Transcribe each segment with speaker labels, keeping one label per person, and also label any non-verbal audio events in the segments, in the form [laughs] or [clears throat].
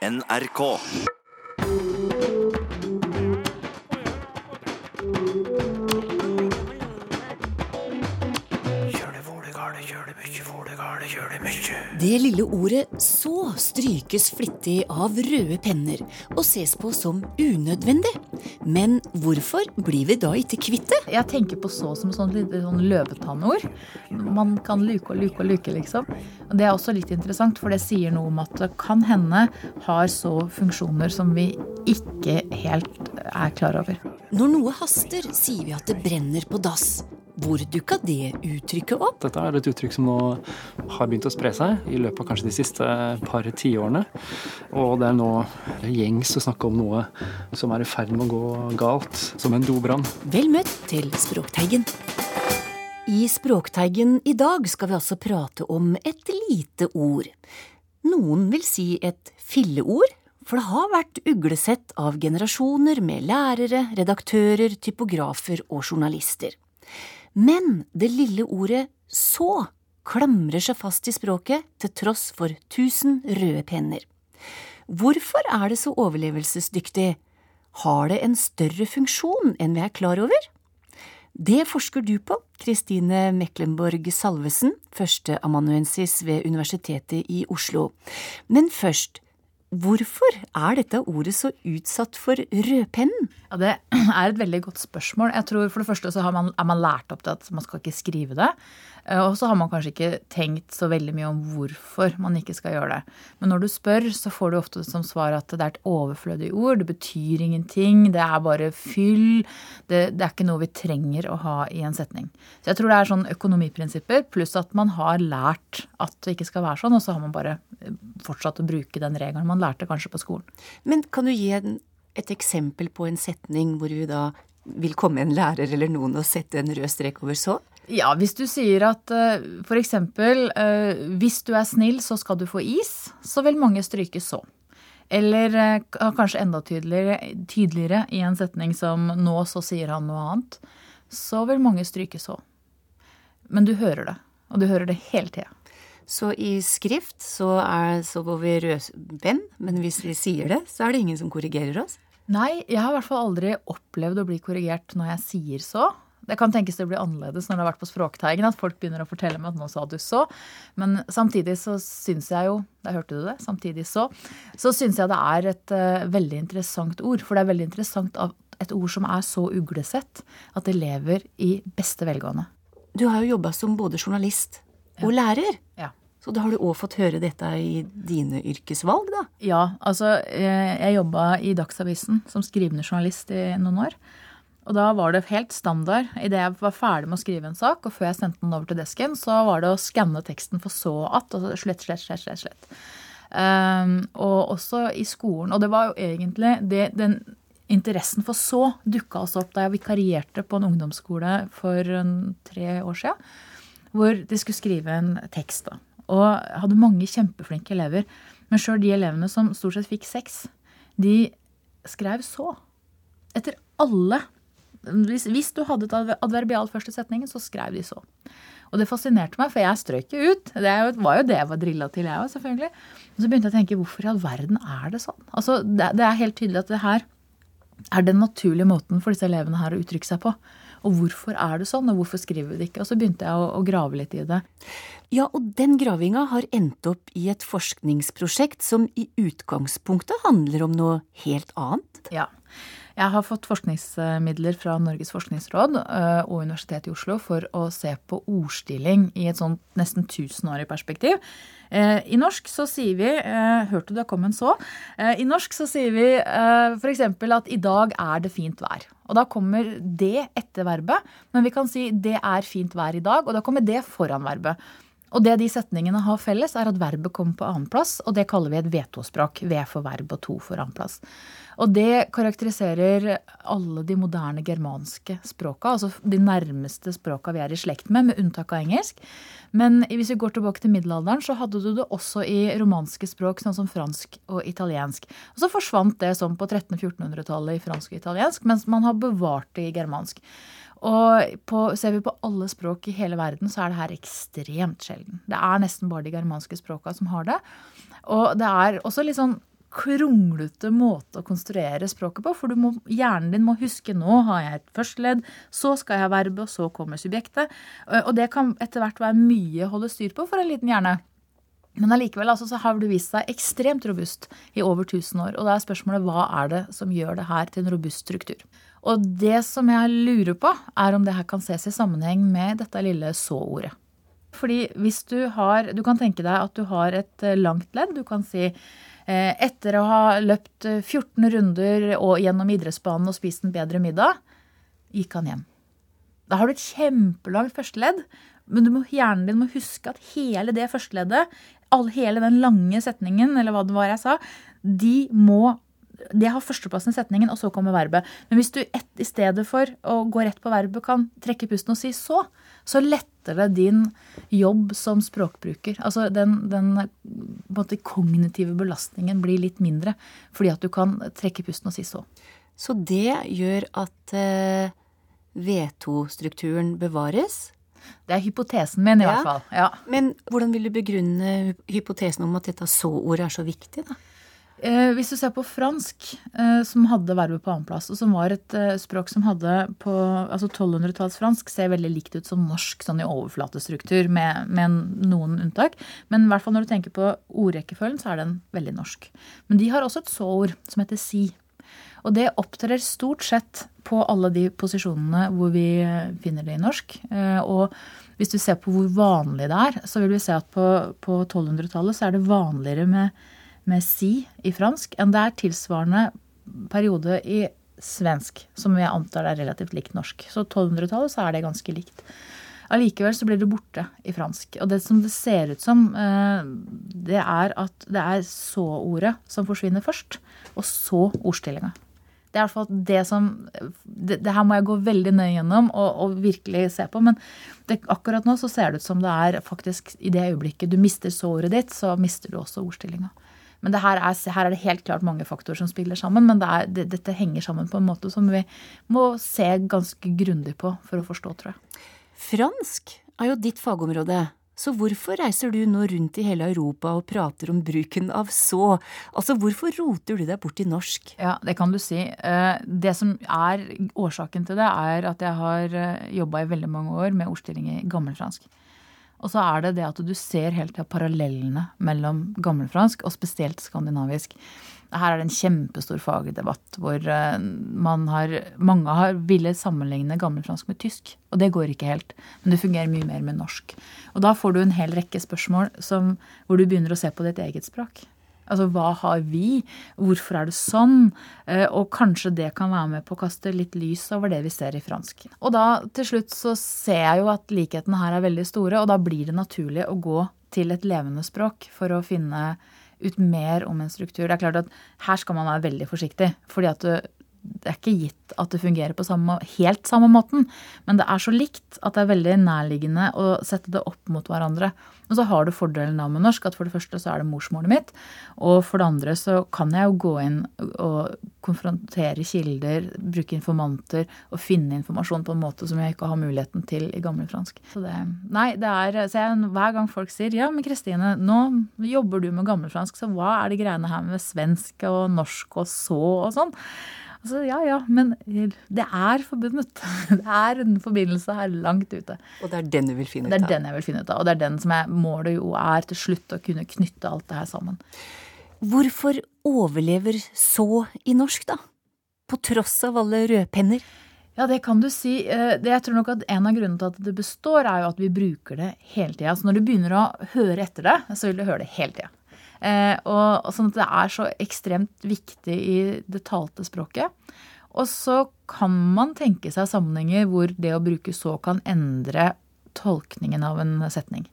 Speaker 1: NRK.
Speaker 2: Det lille ordet 'så' strykes flittig av røde penner og ses på som unødvendig. Men hvorfor blir vi da ikke kvitt det?
Speaker 3: Jeg tenker på så som sånn sånn løvetannord. Man kan luke og luke og luke, liksom. Det er også litt interessant, for det sier noe om at det kan hende har så funksjoner som vi ikke helt er klar over.
Speaker 2: Når noe haster, sier vi at det brenner på dass. Hvor dukka det uttrykket opp?
Speaker 4: Dette er et uttrykk som nå har begynt å spre seg i løpet av kanskje de siste par tiårene. Og det er nå gjengs å snakke om noe som er i ferd med å gå galt, som en dobrann.
Speaker 2: Vel møtt til Språkteigen. I Språkteigen i dag skal vi altså prate om et lite ord. Noen vil si et filleord, for det har vært uglesett av generasjoner med lærere, redaktører, typografer og journalister. Men det lille ordet så klamrer seg fast i språket til tross for tusen røde penner. Hvorfor er det så overlevelsesdyktig? Har det en større funksjon enn vi er klar over? Det forsker du på, Kristine Meklenborg Salvesen, førsteamanuensis ved Universitetet i Oslo. Men først, hvorfor er dette ordet så utsatt for rødpennen?
Speaker 3: Ja, Det er et veldig godt spørsmål. Jeg tror For det første så man, er man lært opp til at man skal ikke skrive det. Eh, Og så har man kanskje ikke tenkt så veldig mye om hvorfor man ikke skal gjøre det. Men når du spør, så får du ofte som svar at det er et overflødig ord. Det betyr ingenting. Det er bare fyll. Det, det er ikke noe vi trenger å ha i en setning. Så jeg tror det er sånn økonomiprinsipper, pluss at man har lært at det ikke skal være sånn, og så har man bare eh, fortsatt å bruke den regelen man lærte kanskje på skolen.
Speaker 2: Men kan du gi et eksempel på en setning hvor vi da vil komme en lærer eller noen og sette en rød strek over så?
Speaker 3: Ja, hvis du sier at f.eks. for eksempel uh, hvis du er snill, så skal du få is, så vil mange stryke så. Eller uh, kanskje enda tydeligere, tydeligere i en setning som nå så sier han noe annet, så vil mange stryke så. Men du hører det, og du hører det hele tida.
Speaker 2: Så i skrift så, er, så går vi rødpenn, men hvis vi sier det, så er det ingen som korrigerer oss?
Speaker 3: Nei, jeg har i hvert fall aldri opplevd å bli korrigert når jeg sier så. Det kan tenkes det blir annerledes når det har vært på Språkteigen, at folk begynner å fortelle meg at nå sa du så. Men samtidig så syns jeg jo Der hørte du det. Samtidig så. Så syns jeg det er et uh, veldig interessant ord. For det er veldig interessant av et ord som er så uglesett, at det lever i beste velgående.
Speaker 2: Du har jo jobba som både journalist og lærer.
Speaker 3: Ja.
Speaker 2: Så da har du òg fått høre dette i dine yrkesvalg, da?
Speaker 3: Ja, altså eh, jeg jobba i Dagsavisen som skrivende journalist i noen år. Og da var det helt standard idet jeg var ferdig med å skrive en sak, og før jeg sendte den over til desken, så var det å skanne teksten for så at, og slett, slett, slett, slett. slett. Um, og også i skolen. Og det var jo egentlig det, den interessen for så dukka også opp da jeg vikarierte på en ungdomsskole for tre år sia. Hvor de skulle skrive en tekst. da. Og hadde mange kjempeflinke elever. Men sjøl de elevene som stort sett fikk seks, de skrev så. Etter alle hvis, hvis, du hadde et adverbial først i setningen, så skrev de så. Og det fascinerte meg, for jeg strøk jo ut. Det var jo det jeg var drilla til, jeg òg, selvfølgelig. Og så begynte jeg å tenke hvorfor i all verden er det sånn? Altså, det, det er helt tydelig at det her er den naturlige måten for disse elevene her å uttrykke seg på. Og hvorfor er det sånn, og hvorfor skriver vi det ikke? Og så begynte jeg å, å grave litt i det.
Speaker 2: Ja, og den gravinga har endt opp i et forskningsprosjekt som i utgangspunktet handler om noe helt annet.
Speaker 3: Ja. Jeg har fått forskningsmidler fra Norges forskningsråd og Universitetet i Oslo for å se på ordstilling i et sånt nesten tusenårig perspektiv. I norsk så sier vi Hørte du det kom en så? I norsk så sier vi f.eks. at i dag er det fint vær. Og da kommer det etter verbet, men vi kan si det er fint vær i dag, og da kommer det foran verbet. Og det de setningene har felles, er at verbet kommer på annenplass, og det kaller vi et V2-språk. V for verb og to for annenplass. Og det karakteriserer alle de moderne germanske språka, altså de nærmeste språka vi er i slekt med, med unntak av engelsk. Men hvis vi går tilbake til middelalderen, så hadde du det også i romanske språk, sånn som fransk og italiensk. Og så forsvant det sånn på 1300-1400-tallet i fransk og italiensk, mens man har bevart det i germansk. Og på, ser vi på alle språk i hele verden, så er det her ekstremt sjelden. Det er nesten bare de germanske språka som har det. Og det er også litt sånn kronglete måte å konstruere språket på. For må, hjernen din må huske nå har jeg et førsteledd, så skal jeg ha verbet, og så kommer subjektet. Og det kan etter hvert være mye å holde styr på for en liten hjerne. Men allikevel altså, så har det vist seg ekstremt robust i over 1000 år. Og da er spørsmålet hva er det som gjør det her til en robust struktur. Og det som jeg lurer på, er om det her kan ses i sammenheng med dette lille så-ordet. Fordi hvis du har Du kan tenke deg at du har et langt ledd. Du kan si Eh, etter å ha løpt 14 eh, runder og gjennom idrettsbanen og spist en bedre middag, gikk han hjem. Da har du et kjempelangt førsteledd, men du må, hjernen din må huske at hele det førsteleddet, hele den lange setningen, eller hva det var jeg sa, de må det har førsteplassen i setningen, og så kommer verbet. Men hvis du et, i stedet for å gå rett på verbet kan trekke pusten og si så, så letter det din jobb som språkbruker. Altså den, den måte, kognitive belastningen blir litt mindre fordi at du kan trekke pusten og si så.
Speaker 2: Så det gjør at eh, V2-strukturen bevares?
Speaker 3: Det er hypotesen min, i ja. hvert fall. Ja.
Speaker 2: Men hvordan vil du begrunne hypotesen om at dette så-ordet er så viktig, da?
Speaker 3: Eh, hvis du ser på fransk, eh, som hadde verbet på annenplass, og som var et eh, språk som hadde på altså 1200-tallsfransk, ser veldig likt ut som norsk sånn i overflatestruktur, med, med, noen unntak. Men i hvert fall når du tenker på ordrekkefølgen, så er den veldig norsk. Men de har også et så-ord som heter si. Og det opptrer stort sett på alle de posisjonene hvor vi finner det i norsk. Og hvis du ser på hvor vanlig det er, så vil vi se at på, på 1200-tallet så er det vanligere med med si i fransk enn det er tilsvarende periode i svensk, som jeg antar er relativt likt norsk. Så 1200-tallet så er det ganske likt. Allikevel så blir det borte i fransk. Og det som det ser ut som, eh, det er at det er så-ordet som forsvinner først, og så ordstillinga. Det er i hvert fall det som det, det, her må jeg gå veldig nøye gjennom og, og virkelig se på. Men det, akkurat nå så ser det ut som det er faktisk i det øyeblikket du mister så-ordet ditt, så mister du også ordstillinga. Men er, her, er, det helt klart mange faktorer som spiller sammen. Men det er, det, dette henger sammen på en måte som vi må se ganske grundig på for å forstå, tror jeg.
Speaker 2: Fransk er jo ditt fagområde. Så hvorfor reiser du nå rundt i hele Europa og prater om bruken av så? Altså, hvorfor roter du deg bort i norsk?
Speaker 3: Ja, det kan du si. Eh, det som er årsaken til det, er at jeg har eh, jobba i veldig mange år med ordstilling i gammelfransk. Og så er det det at du ser helt til parallellene mellom gammelfransk og spesielt skandinavisk. Her er det en kjempestor fagdebatt hvor eh, man har, mange har ville sammenligne gammelfransk med tysk. Og det går ikke helt. Men det fungerer mye mer med norsk. Og da får du en hel rekke spørsmål som, hvor du begynner å se på ditt eget språk. Altså hva har vi? Hvorfor er det sånn? Eh, og kanskje det kan være med på å kaste litt lys over det vi ser i fransk. Og da til slutt så ser jeg jo at likhetene her er veldig store, og da blir det naturlig å gå til et levende språk for å finne ut mer om en struktur. Det er klart at her skal man være veldig forsiktig. fordi at du, det er ikke gitt at det fungerer på samme, helt samme måten, men det er så likt at det er veldig nærliggende å sette det opp mot hverandre. Og så har du fordelen da med norsk at for det første så er det morsmålet mitt, og for det andre så kan jeg jo gå inn og konfrontere kilder, bruke informanter og finne informasjon på en måte som jeg ikke har muligheten til i gammelfransk. Så det Nei, det er så jeg, Hver gang folk sier ja, men Kristine, nå jobber du med gammelfransk, så hva er de greiene her med svensk og norsk og så og sånn? Altså, ja ja, men det er forbundet. [laughs] Det er en forbindelse her langt ute.
Speaker 2: Og det er den du vil finne ut
Speaker 3: av? Det er den jeg vil finne ut av. Og det er den som jeg, målet jo er til slutt å kunne knytte alt det her sammen.
Speaker 2: Hvorfor overlever så i norsk, da? På tross av alle rødpenner?
Speaker 3: Ja, det kan du si. Eh, jeg tror nok at En av grunnene til at det består, er jo at vi bruker det hele tida. Så når du begynner å høre etter det, så vil du høre det hele tida. Eh, og, og sånn at det er så ekstremt viktig i det talte språket. Og så kan man tenke seg sammenhenger hvor det å bruke så kan endre tolkningen av en setning.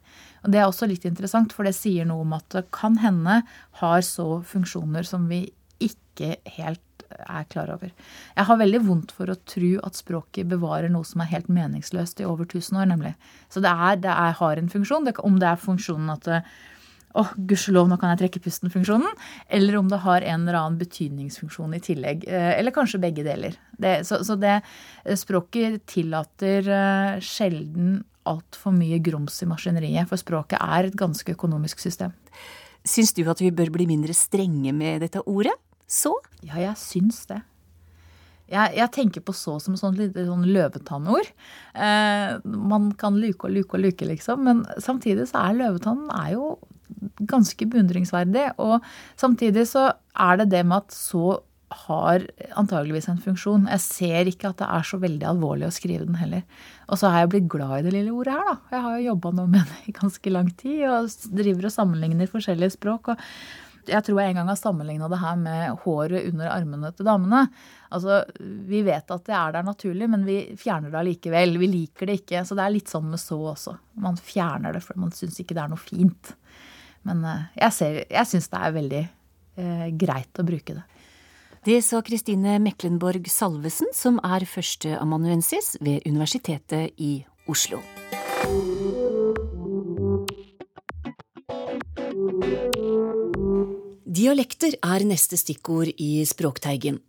Speaker 3: Og Det er også litt interessant, for det sier noe om at det kan hende har så funksjoner som vi ikke helt er klar over. Jeg har veldig vondt for å tro at språket bevarer noe som er helt meningsløst i over 1000 år, nemlig. Så det, er, det er, har en funksjon. Det, om det er funksjonen at åh, oh, gudskjelov, nå kan jeg trekke pusten-funksjonen. Eller om det har en eller annen betydningsfunksjon i tillegg. Eh, eller kanskje begge deler. Det, så, så, det eh, språket tillater uh, sjelden altfor mye grums i maskineriet. For språket er et ganske økonomisk system.
Speaker 2: Syns du at vi bør bli mindre strenge med dette ordet? Så?
Speaker 3: Ja, jeg syns det. Jeg, jeg, tenker på så som sånn litt sånn løvetannord. Eh, man kan luke og luke og luke, liksom. Men samtidig så er løvetannen er jo ganske beundringsverdig. Og samtidig så er det det med at så har antageligvis en funksjon. Jeg ser ikke at det er så veldig alvorlig å skrive den heller. Og så har jeg blitt glad i det lille ordet her, da. Jeg har jo jobba nå med det i ganske lang tid og driver og sammenligner forskjellige språk. og jeg tror jeg en gang har sammenligna det her med håret under armene til damene. Altså, Vi vet at det er der naturlig, men vi fjerner det allikevel. Vi liker det ikke. Så det er litt sånn med så også. Man fjerner det fordi man syns ikke det er noe fint. Men eh, jeg, ser, jeg syns det er veldig eh, greit å bruke det.
Speaker 2: Det sa Kristine Meklenborg Salvesen, som er førsteamanuensis ved Universitetet i Oslo. Dialekter er neste stikkord i Språkteigen.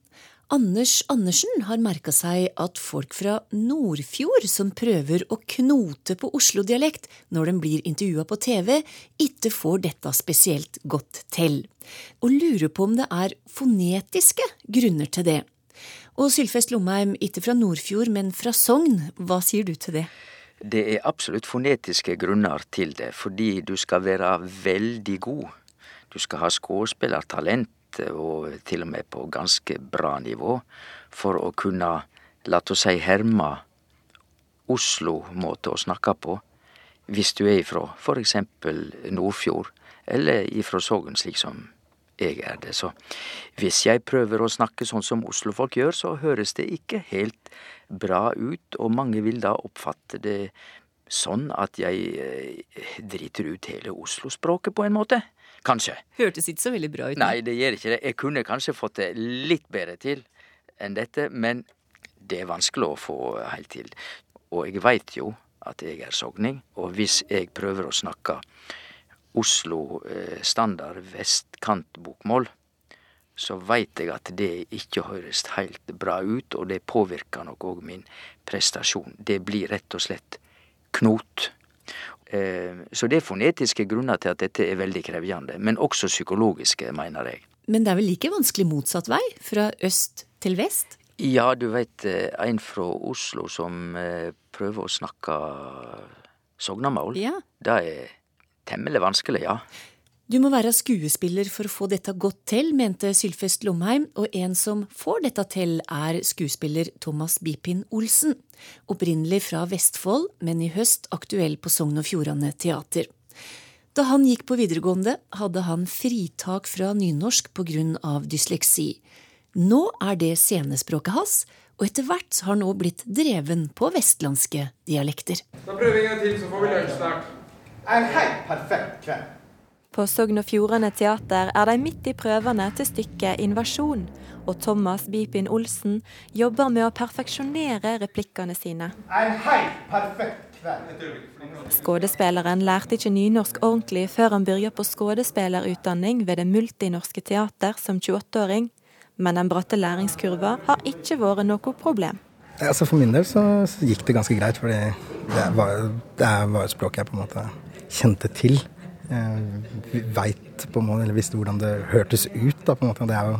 Speaker 2: Anders Andersen har merka seg at folk fra Nordfjord som prøver å knote på Oslo-dialekt når de blir intervjua på TV, ikke får dette spesielt godt til, og lurer på om det er fonetiske grunner til det. Og Sylfest Lomheim, ikke fra Nordfjord, men fra Sogn, hva sier du til det?
Speaker 1: Det er absolutt fonetiske grunner til det, fordi du skal være veldig god du skal ha skuespillertalent, og til og med på ganske bra nivå, for å kunne, la oss si, herme Oslo-måte å snakke på, hvis du er ifra eksempel Nordfjord, eller ifra Sogn, slik som jeg er det. Så hvis jeg prøver å snakke sånn som oslofolk gjør, så høres det ikke helt bra ut, og mange vil da oppfatte det sånn at jeg eh, driter ut hele Oslo-språket på en måte. Kanskje.
Speaker 2: Hørtes ikke så veldig bra ut.
Speaker 1: Nei, det gjør ikke det. Jeg kunne kanskje fått det litt bedre til enn dette, men det er vanskelig å få helt til. Og jeg veit jo at jeg er sogning, og hvis jeg prøver å snakke Oslo eh, standard vestkantbokmål, så veit jeg at det ikke høres helt bra ut, og det påvirker nok òg min prestasjon. Det blir rett og slett knot. Eh, så det er fonetiske grunner til at dette er veldig krevjende, men også psykologiske, mener jeg.
Speaker 2: Men det er vel like vanskelig motsatt vei, fra øst til vest?
Speaker 1: Ja, du veit, eh, en fra Oslo som eh, prøver å snakke sognamål, ja. det er temmelig vanskelig, ja.
Speaker 2: Du må være skuespiller for å få dette godt til, mente Sylfest Lomheim, og en som får dette til, er skuespiller Thomas Bipin Olsen. Opprinnelig fra Vestfold, men i høst aktuell på Sogn og Fjordane Teater. Da han gikk på videregående, hadde han fritak fra nynorsk på grunn av dysleksi. Nå er det scenespråket hans, og etter hvert har han nå blitt dreven på vestlandske dialekter.
Speaker 5: Da prøver vi en gang til, så får vi lunsj snart. En helt perfekt kveld.
Speaker 6: På Sogn og Fjordane Teater er de midt i prøvene til stykket Invasjon, og Thomas Bipin Olsen jobber med å perfeksjonere replikkene sine.
Speaker 5: En helt perfekt kveld.
Speaker 6: Skuespilleren lærte ikke nynorsk ordentlig før han begynte på skuespillerutdanning ved Det multinorske teater som 28-åring, men den bratte læringskurva har ikke vært noe problem.
Speaker 7: Altså For min del så, gikk det ganske greit, fordi det var, det var et språk jeg på en måte kjente til. Jeg veit på en måte, eller visste hvordan det hørtes ut. da, på en måte. Det er jo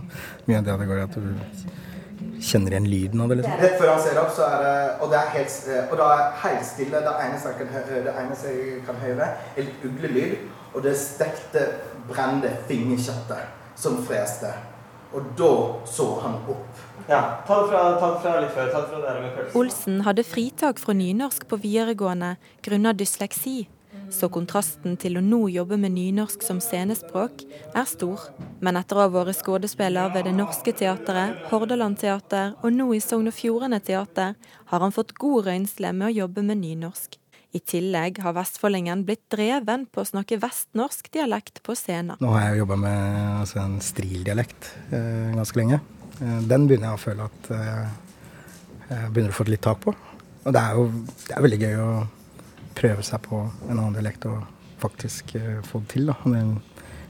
Speaker 7: mye av det det går i at du kjenner igjen lyden av det. liksom.
Speaker 5: Rett før han ser opp, så er det, og det er helt, og det er helt stille. Det eneste jeg kan høre, det eneste jeg kan høre er litt uglelyd, og det stekte, brente fingerkjøttet som freste. Og da så han opp.
Speaker 8: Ja, ta det fra, ta det fra litt før. ta det fra dere med.
Speaker 6: Olsen hadde fritak fra nynorsk på videregående grunnet dysleksi så kontrasten til å nå jobbe med nynorsk som scenespråk er stor. Men etter å ha vært skuespiller ved Det Norske Teatret, Hordaland Teater og nå i Sogn og Fjordane Teater, har han fått god røynsle med å jobbe med nynorsk. I tillegg har vestfoldingen blitt dreven på å snakke vestnorsk dialekt på scenen.
Speaker 7: Nå har jeg jobba med altså, en strildialekt eh, ganske lenge. Eh, den begynner jeg å føle at eh, jeg begynner å få litt tak på. Og det er jo det er veldig gøy å prøve seg på en annen dialekt og faktisk uh, få det til. da. Men,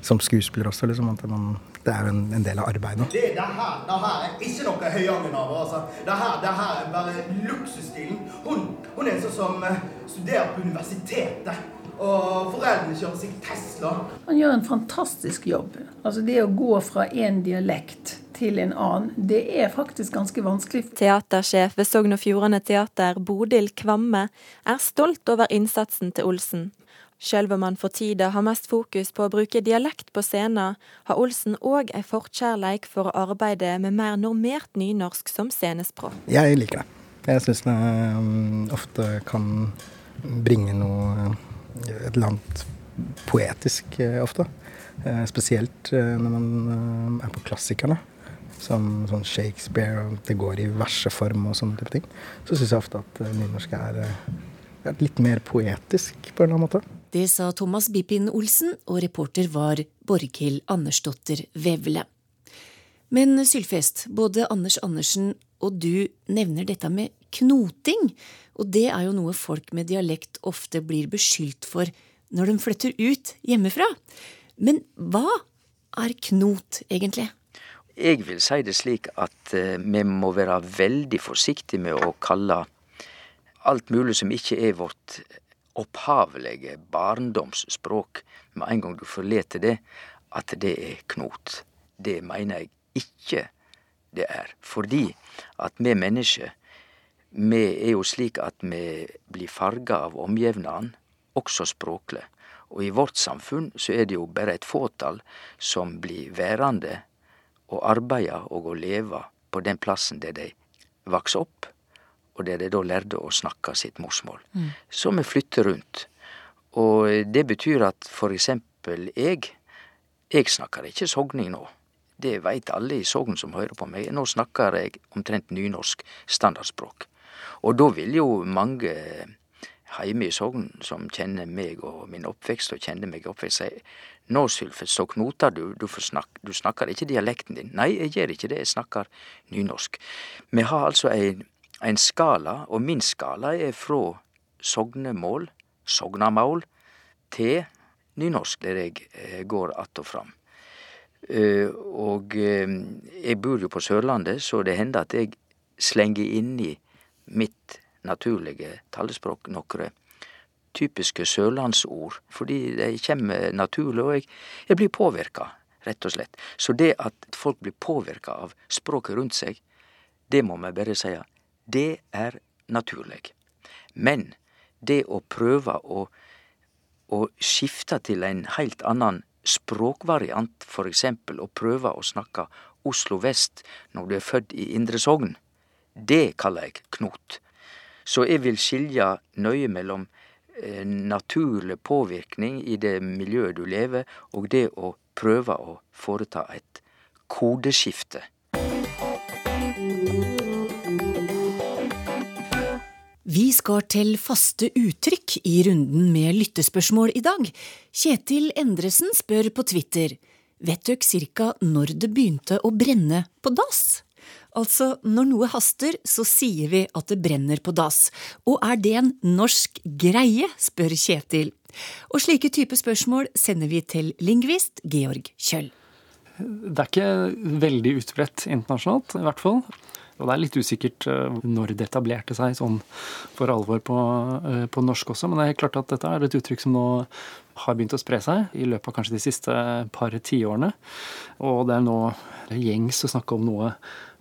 Speaker 7: som skuespiller også, liksom, at man, det er jo en, en, del av arbeidet.
Speaker 5: Det, det, her, det her er ikke noe høyangenave. Altså. Det, her, det her er bare luksusstilen. Hun, hun er en sånn som uh, studerer på universitetet. Og foreldrene kjører seg Tesla.
Speaker 9: Han gjør en fantastisk jobb. Altså Det å gå fra én dialekt til en annen, det er faktisk ganske vanskelig.
Speaker 6: Teatersjef ved Sogn og Fjordane Teater, Bodil Kvamme, er stolt over innsatsen til Olsen. Sjøl om han for tida har mest fokus på å bruke dialekt på scenen, har Olsen òg ei forkjærleik for å arbeide med mer normert nynorsk som scenespråk.
Speaker 7: Jeg liker det. Jeg syns det um, ofte kan bringe noe et eller annet poetisk uh, ofte. Uh, spesielt når man er på klassikerne. Som sånn Shakespeare, og det går i verseform og sånne type ting. Så syns jeg ofte at nynorsk er, er litt mer poetisk på en eller annen måte.
Speaker 2: Det sa Thomas Bippin Olsen, og reporter var Borghild Andersdotter Vevle. Men Sylfest, både Anders Andersen og du nevner dette med knoting, og det er jo noe folk med dialekt ofte blir beskyldt for når de flytter ut hjemmefra. Men hva er knot, egentlig?
Speaker 1: Jeg vil si det slik at uh, vi må være veldig forsiktige med å kalle alt mulig som ikke er vårt opphavelige barndomsspråk med en gang du forlater det, at det er knot. Det mener jeg ikke det er. Fordi at vi mennesker, vi er jo slik at vi blir farga av omgjevnaden, også språklig. Og i vårt samfunn så er det jo bare et fåtall som blir værende og arbeide og å leve på den plassen der de vokser opp og der de da lærte å snakke sitt morsmål. Mm. Så vi flytter rundt. Og det betyr at for eksempel jeg, jeg snakker ikke sogning nå. Det veit alle i Sogn som hører på meg. Nå snakker jeg omtrent nynorsk standardspråk. Og da vil jo mange heime i Sogn som kjenner meg og min oppvekst, og kjenner meg oppvekst, sier nå, Sylfet, så knoter du, du, snak, du snakker ikke dialekten din. Nei, jeg gjør ikke det, jeg snakker nynorsk. Vi har altså en, en skala, og min skala er fra sognemål, sognamål, til nynorsk, der jeg eh, går att og fram. Eh, og eh, jeg bor jo på Sørlandet, så det hender at jeg slenger inn i mitt naturlige talespråk nokre typiske sørlandsord, fordi de kommer naturlig, og jeg, jeg blir påvirka, rett og slett. Så det at folk blir påvirka av språket rundt seg, det må vi bare si det er naturlig. Men det å prøve å, å skifte til en heilt annan språkvariant, for eksempel å prøve å snakke Oslo vest når du er født i Indre Sogn, det kaller jeg knot. Så jeg vil skilje nøye mellom eh, naturlig påvirkning i det miljøet du lever, og det å prøve å foreta et kodeskifte.
Speaker 2: Vi skal til faste uttrykk i runden med lyttespørsmål i dag. Kjetil Endresen spør på Twitter Vet dere cirka når det begynte å brenne på dass? Altså, når noe haster, så sier vi at det brenner på dass. Og er det en norsk greie, spør Kjetil. Og slike type spørsmål sender vi til lingvist Georg Kjøll.
Speaker 4: Det er ikke veldig utbredt internasjonalt, i hvert fall. Og det er litt usikkert eh, når det etablerte seg sånn for alvor på, eh, på, norsk også. Men det er helt klart at dette er et uttrykk som nå har begynt å spre seg i løpet av kanskje de siste par tiårene. Og det er nå gjengs å snakke om noe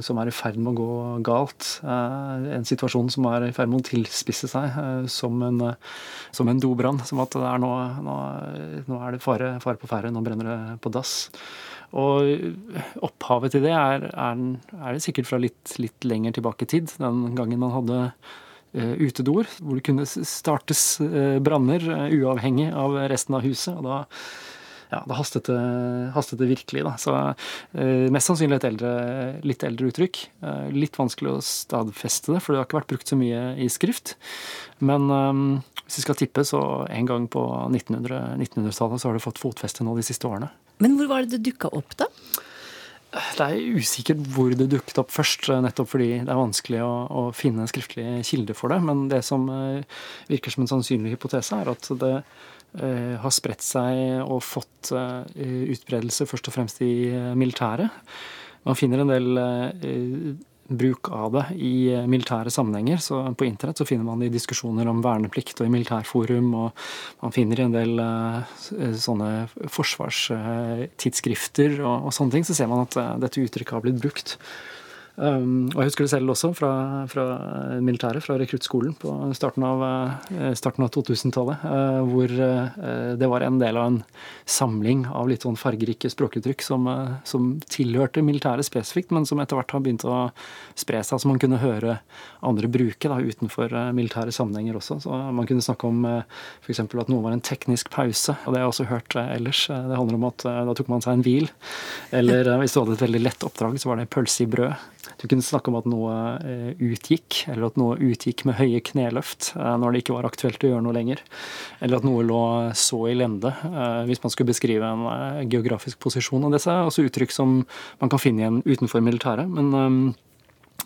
Speaker 4: som er i ferd med å gå galt. Eh, en situasjon som er i ferd med å tilspisse seg som en, som en dobrann. Som at er nå, nå, nå er det fare, fare på ferde, nå brenner det på dass. Og opphavet til det er, er, er det sikkert fra litt, litt lenger tilbake i tid. Den gangen man hadde utedoer hvor det kunne startes uh, branner uh, uavhengig av resten av huset. og da ja, da hastet det, hastet det virkelig. Da. Så eh, Mest sannsynlig et eldre, litt eldre uttrykk. Eh, litt vanskelig å stadfeste det, for det har ikke vært brukt så mye i skrift. Men eh, hvis vi skal tippe, så en gang på 1900-tallet 1900 så har det fått fotfeste nå de siste årene.
Speaker 2: Men hvor var det det dukka opp, da?
Speaker 4: Det er usikkert hvor det dukket opp først, nettopp fordi det er vanskelig å, å finne en skriftlig kilde for det. Men det som eh, virker som en sannsynlig hypotese, er at det eh, har spredt seg og fått eh, utbredelse først og fremst i uh, militæret. Man finner en del bruk av det i militære sammenhenger. Så på internett så finner man det i diskusjoner om verneplikt og i militærforum, og man finner i en del sånne forsvarstidsskrifter og, og sånne ting, så ser man at dette uttrykket har blitt brukt. Um, og jeg husker det selv også fra, fra militæret, fra rekruttskolen på starten av, uh, av 2000-tallet. Uh, hvor uh, det var en del av en samling av litt sånn fargerike språkuttrykk som, som, tilhørte militæret spesifikt, men som etter hvert har begynt å spre seg, som man kunne høre andre bruke da, utenfor militære sammenhenger også. Så man kunne snakke om uh, f.eks. at noe var en teknisk pause, og det har jeg også hørt ellers. Det handler om at da tok man seg en hvil. Eller hvis du hadde et veldig lett oppdrag, så var det pølse i brød. Du kunne snakke om at noe eh, utgikk, eller at noe utgikk med høye kneløft eh, når det ikke var aktuelt å gjøre noe lenger. Eller at noe lå så i lende, eh, hvis man skulle beskrive en geografisk posisjon. Og disse er også uttrykk som man kan finne igjen utenfor militæret. men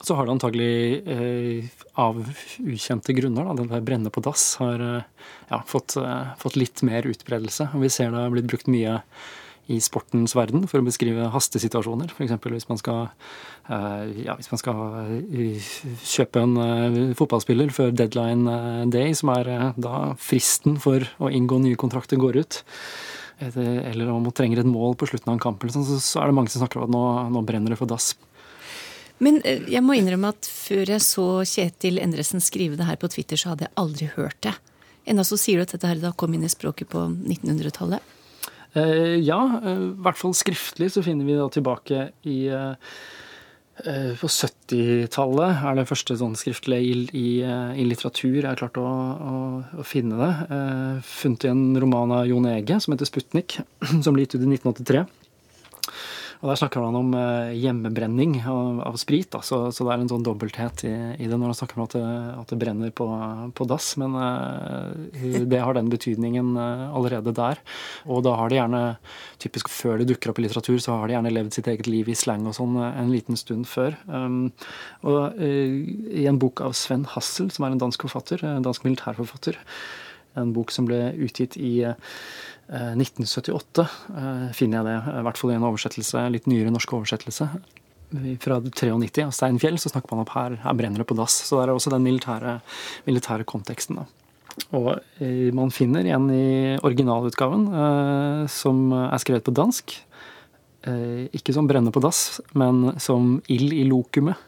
Speaker 4: så har det antagelig av ukjente grunner, da, den der brenne på dass, har ja, fått, fått, litt mer utbredelse. Og vi ser det har blitt brukt mye i sportens verden for å beskrive hastesituasjoner. F.eks. hvis eh, ja, hvis man skal eh, kjøpe en eh, fotballspiller før deadline day, som er da fristen for å inngå nye kontrakter, går ut. Eller om man trenger et mål på slutten av en kamp, sånn, så er det mange som snakker om at nå, nå brenner det for dass.
Speaker 2: Men jeg må innrømme at før jeg så Kjetil Endresen skrive det her på Twitter, så hadde jeg aldri hørt det. Enda så sier du at dette her da kom inn i språket på 1900-tallet.
Speaker 4: Eh, ja, eh, i hvert fall skriftlig så finner vi da tilbake i eh, på 70-tallet er det første sånn skriftlige i, i, i, litteratur jeg har klart å, å, å finne det. funnet i en roman av Jon Ege som heter 'Sputnik', [clears throat] som ble gitt ut i 1983. Og Der snakker han om eh, hjemmebrenning av, sprit. Da. Så, så, det er en sånn dobbelthet i, i, det når han snakker om at det, at det brenner på, på, dass. Men uh, det har den betydningen uh, allerede der. Og da har det gjerne, typisk før det dukker opp i litteratur, så har de gjerne levd sitt eget liv i slang og sånn en liten stund før. Um, og i en bok av Sven Hassel, som er en dansk forfatter, en dansk militærforfatter, en bok som ble utgitt i 1978 eh, eh, finner jeg det, i hvert fall i en oversettelse, litt nyere norsk oversettelse. Fra 93 av Steinfjell så snakker man opp her, her brenner det på dass. Så det er også den militære, militære konteksten. da. Og eh, man finner igjen i originalutgaven, eh, som er skrevet på dansk, eh, ikke som brenner på dass, men som ild i lokumet.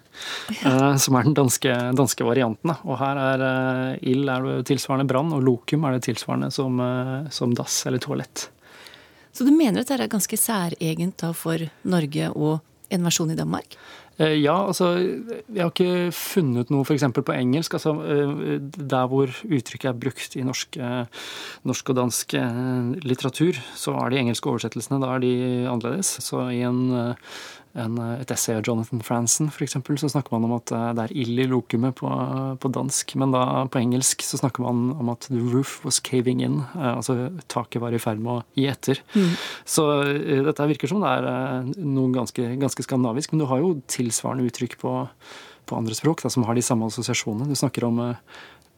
Speaker 4: Ja. som er den danske, danske, varianten. Og her er uh, ild er det tilsvarende brann, og lokum er det tilsvarende som, uh, som dass eller toalett.
Speaker 2: Så du mener at dette er ganske særegent da for Norge og en versjon i Danmark?
Speaker 4: Eh, ja, altså Jeg har ikke funnet noe f.eks. på engelsk. altså Der hvor uttrykket er brukt i norsk, norsk og dansk litteratur, så er de engelske oversettelsene da er de annerledes. Så i en en, eh, et essay av Jonathan Franzen f.eks., så snakker man om at eh, det er ild i lokumet på, på, dansk. Men da på engelsk så snakker man om at the roof was caving in. Eh, altså taket var i ferd med å gi etter. Mm. Så dette virker som det er noe ganske, ganske skandinavisk. Men du har jo tilsvarende uttrykk på, på andre språk da, som har de samme assosiasjonene. Du snakker om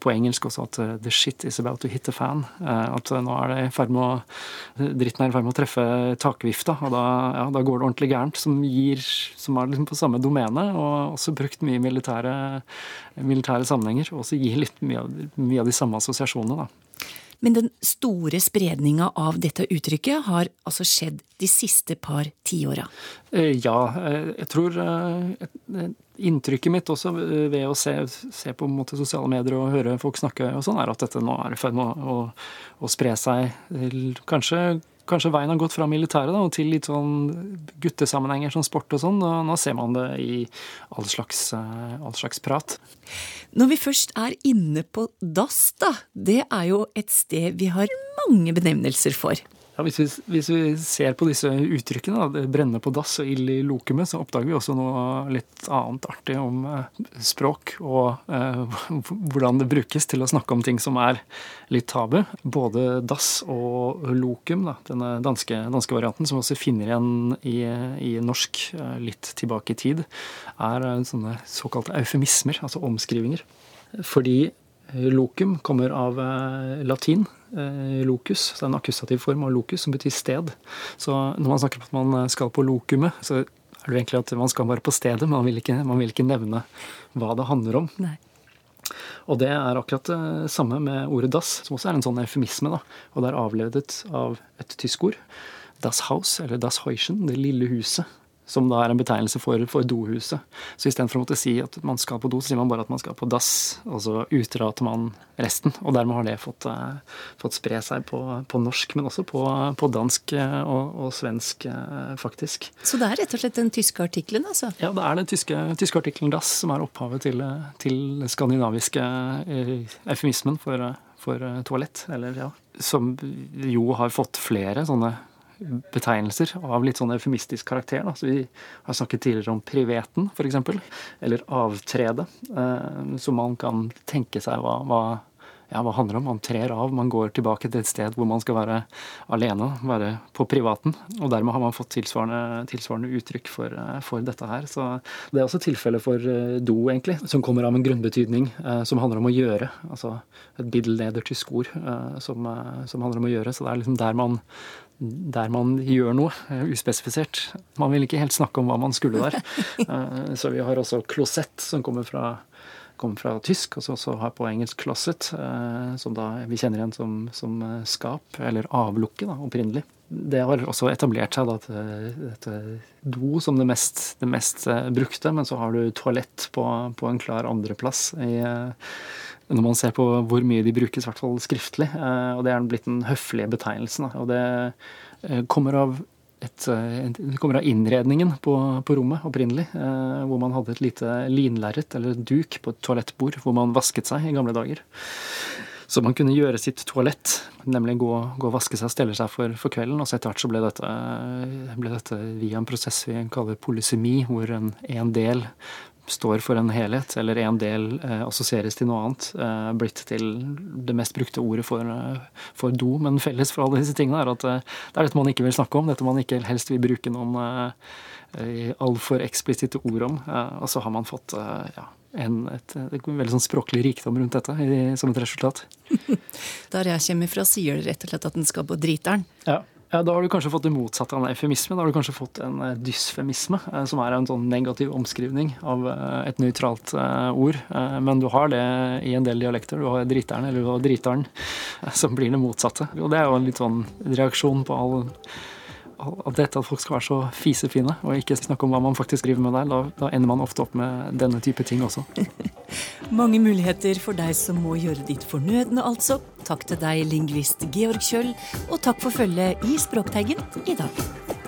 Speaker 4: på engelsk også at uh, 'the shit is about to hit the fan'. Uh, at nå er det ferd med å dritten er i ferd med å treffe takvifta, og da, ja, da går det ordentlig gærent. Som, gir, som er liksom på samme domene, og også brukt mye i militære, militære sammenhenger. Og også gir litt mye mye av de samme assosiasjonene, da.
Speaker 2: Men den store spredninga av dette uttrykket har altså skjedd de siste par tiåra?
Speaker 4: Ja, jeg tror Inntrykket mitt også ved å se, se på sosiale medier og høre folk snakke, og sånn, er at dette nå er i ferd med å, å, spre seg. Kanskje, kanskje, veien har gått fra militæret da, og til litt sånn guttesammenhenger som sport og sånn. og Nå ser man det i all slags, all slags prat.
Speaker 2: Når vi først er inne på dass, da. Det er jo et sted vi har mange benevnelser for.
Speaker 4: Ja, hvis, vi, hvis, vi, ser på disse uttrykkene, det brenner på dass og ild i lokumet, så oppdager vi også noe litt annet artig om eh, språk og eh, [laughs] hvordan det brukes til å snakke om ting som er litt tabu. Både dass og lokum, da, denne danske, danske varianten, som også finner igjen i, i norsk eh, litt tilbake i tid, er eh, sånne såkalte eufemismer, altså omskrivinger. Fordi lokum kommer av latin Eh, locus. Så det er en akkusativ form av locus som betyr sted. Så når man snakker om at man skal på lokumet, så er det egentlig at man skal bare på stedet, men man vil ikke, man vil ikke nevne hva det handler om.
Speaker 2: Nei.
Speaker 4: Og det er akkurat det samme med ordet dass, som også er en sånn eufemisme. da, Og det er avledet av et tysk ord. Das Haus, eller Das Heuschen, det lille huset. Som da er en betegnelse for, for dohuset. Så istedenfor å måtte si at man skal på do, så sier man bare at man skal på dass. Og så utrater man resten. Og dermed har det fått, eh, fått spre seg på, på norsk, men også på, på dansk eh, og, og, svensk, eh, faktisk.
Speaker 2: Så det er rett og slett den tyske artikkelen, altså?
Speaker 4: Ja, det er den tyske, tyske artikkelen dass som er opphavet til, til den skandinaviske eufemismen for, for toalett. Eller ja. Som jo har fått flere sånne betegnelser av litt sånn eufemistisk karakter. Da. Så vi har snakket tidligere om priveten, f.eks. Eller avtrede. Eh, så man kan tenke seg hva, hva, ja, hva handler om. Man trer av, man går tilbake til et sted hvor man skal være alene, være på privaten. Og dermed har man fått tilsvarende, tilsvarende uttrykk for, eh, for, dette her. Så det er også tilfellet for eh, do, egentlig, som kommer av en grunnbetydning som handler om å gjøre. Altså et biddelnedertysk ord eh, som, som handler om å gjøre. Så det er liksom der man der man gjør noe eh, uspesifisert. Man vil ikke helt snakke om hva man skulle der. [laughs] Eh, så vi har også klosett, som kommer fra, kommer fra tysk, og så også har på engelsk closet, eh, som da vi kjenner igjen som, som skap, eller avlukke, da, opprinnelig. Det har også etablert seg da, dette do som det mest, det mest brukte, men så har du toalett på, på en klar andreplass når man ser på hvor mye de brukes, i hvert fall skriftlig. Eh, og det er blitt den høflige betegnelsen. Og det eh, kommer av, et, eh, det kommer av innredningen på, på, rommet opprinnelig. Hvor man hadde et lite linlerret eller duk på et toalettbord hvor man vasket seg i gamle dager. Så man kunne gjøre sitt toalett, nemlig gå, og vaske seg og stelle seg for, for, kvelden. Og så etter hvert så ble dette, ble dette via en prosess vi kaller polysemi, hvor en, en del står for en helhet, eller en del eh, assosieres til noe annet, eh, blitt til det mest brukte ordet for, eh, for, do. Men felles for alle disse tingene er at eh, det er dette man ikke vil snakke om, dette man ikke helst vil bruke noen eh, altfor eksplisitte ord om. Eh, og så har man fått eh, ja, en, et, et, veldig sånn språklig rikdom rundt dette i, som et resultat. [laughs]
Speaker 2: Der jeg kommer fra, sier det rett og slett at den skal på driteren.
Speaker 4: Ja. Ja, Da har du kanskje fått det motsatte av en eufemisme. Da har du kanskje fått en eh, dysfemisme, eh, som er en sånn negativ omskrivning av eh, et nøytralt ord. Men du har det i en del dialekter. Du har driteren eller du har driteren, [laughs] som blir det motsatte. Og det er jo en litt sånn reaksjon på all dette at folk skal være så fisefine og ikke snakke om hva man faktisk driver med der, da, da ender man ofte opp med denne type ting også. [laughs]
Speaker 2: Mange muligheter for deg som må gjøre ditt fornødne, altså. Takk til deg, lingvist Georg Kjøll, og takk for følget i Språkteigen i dag.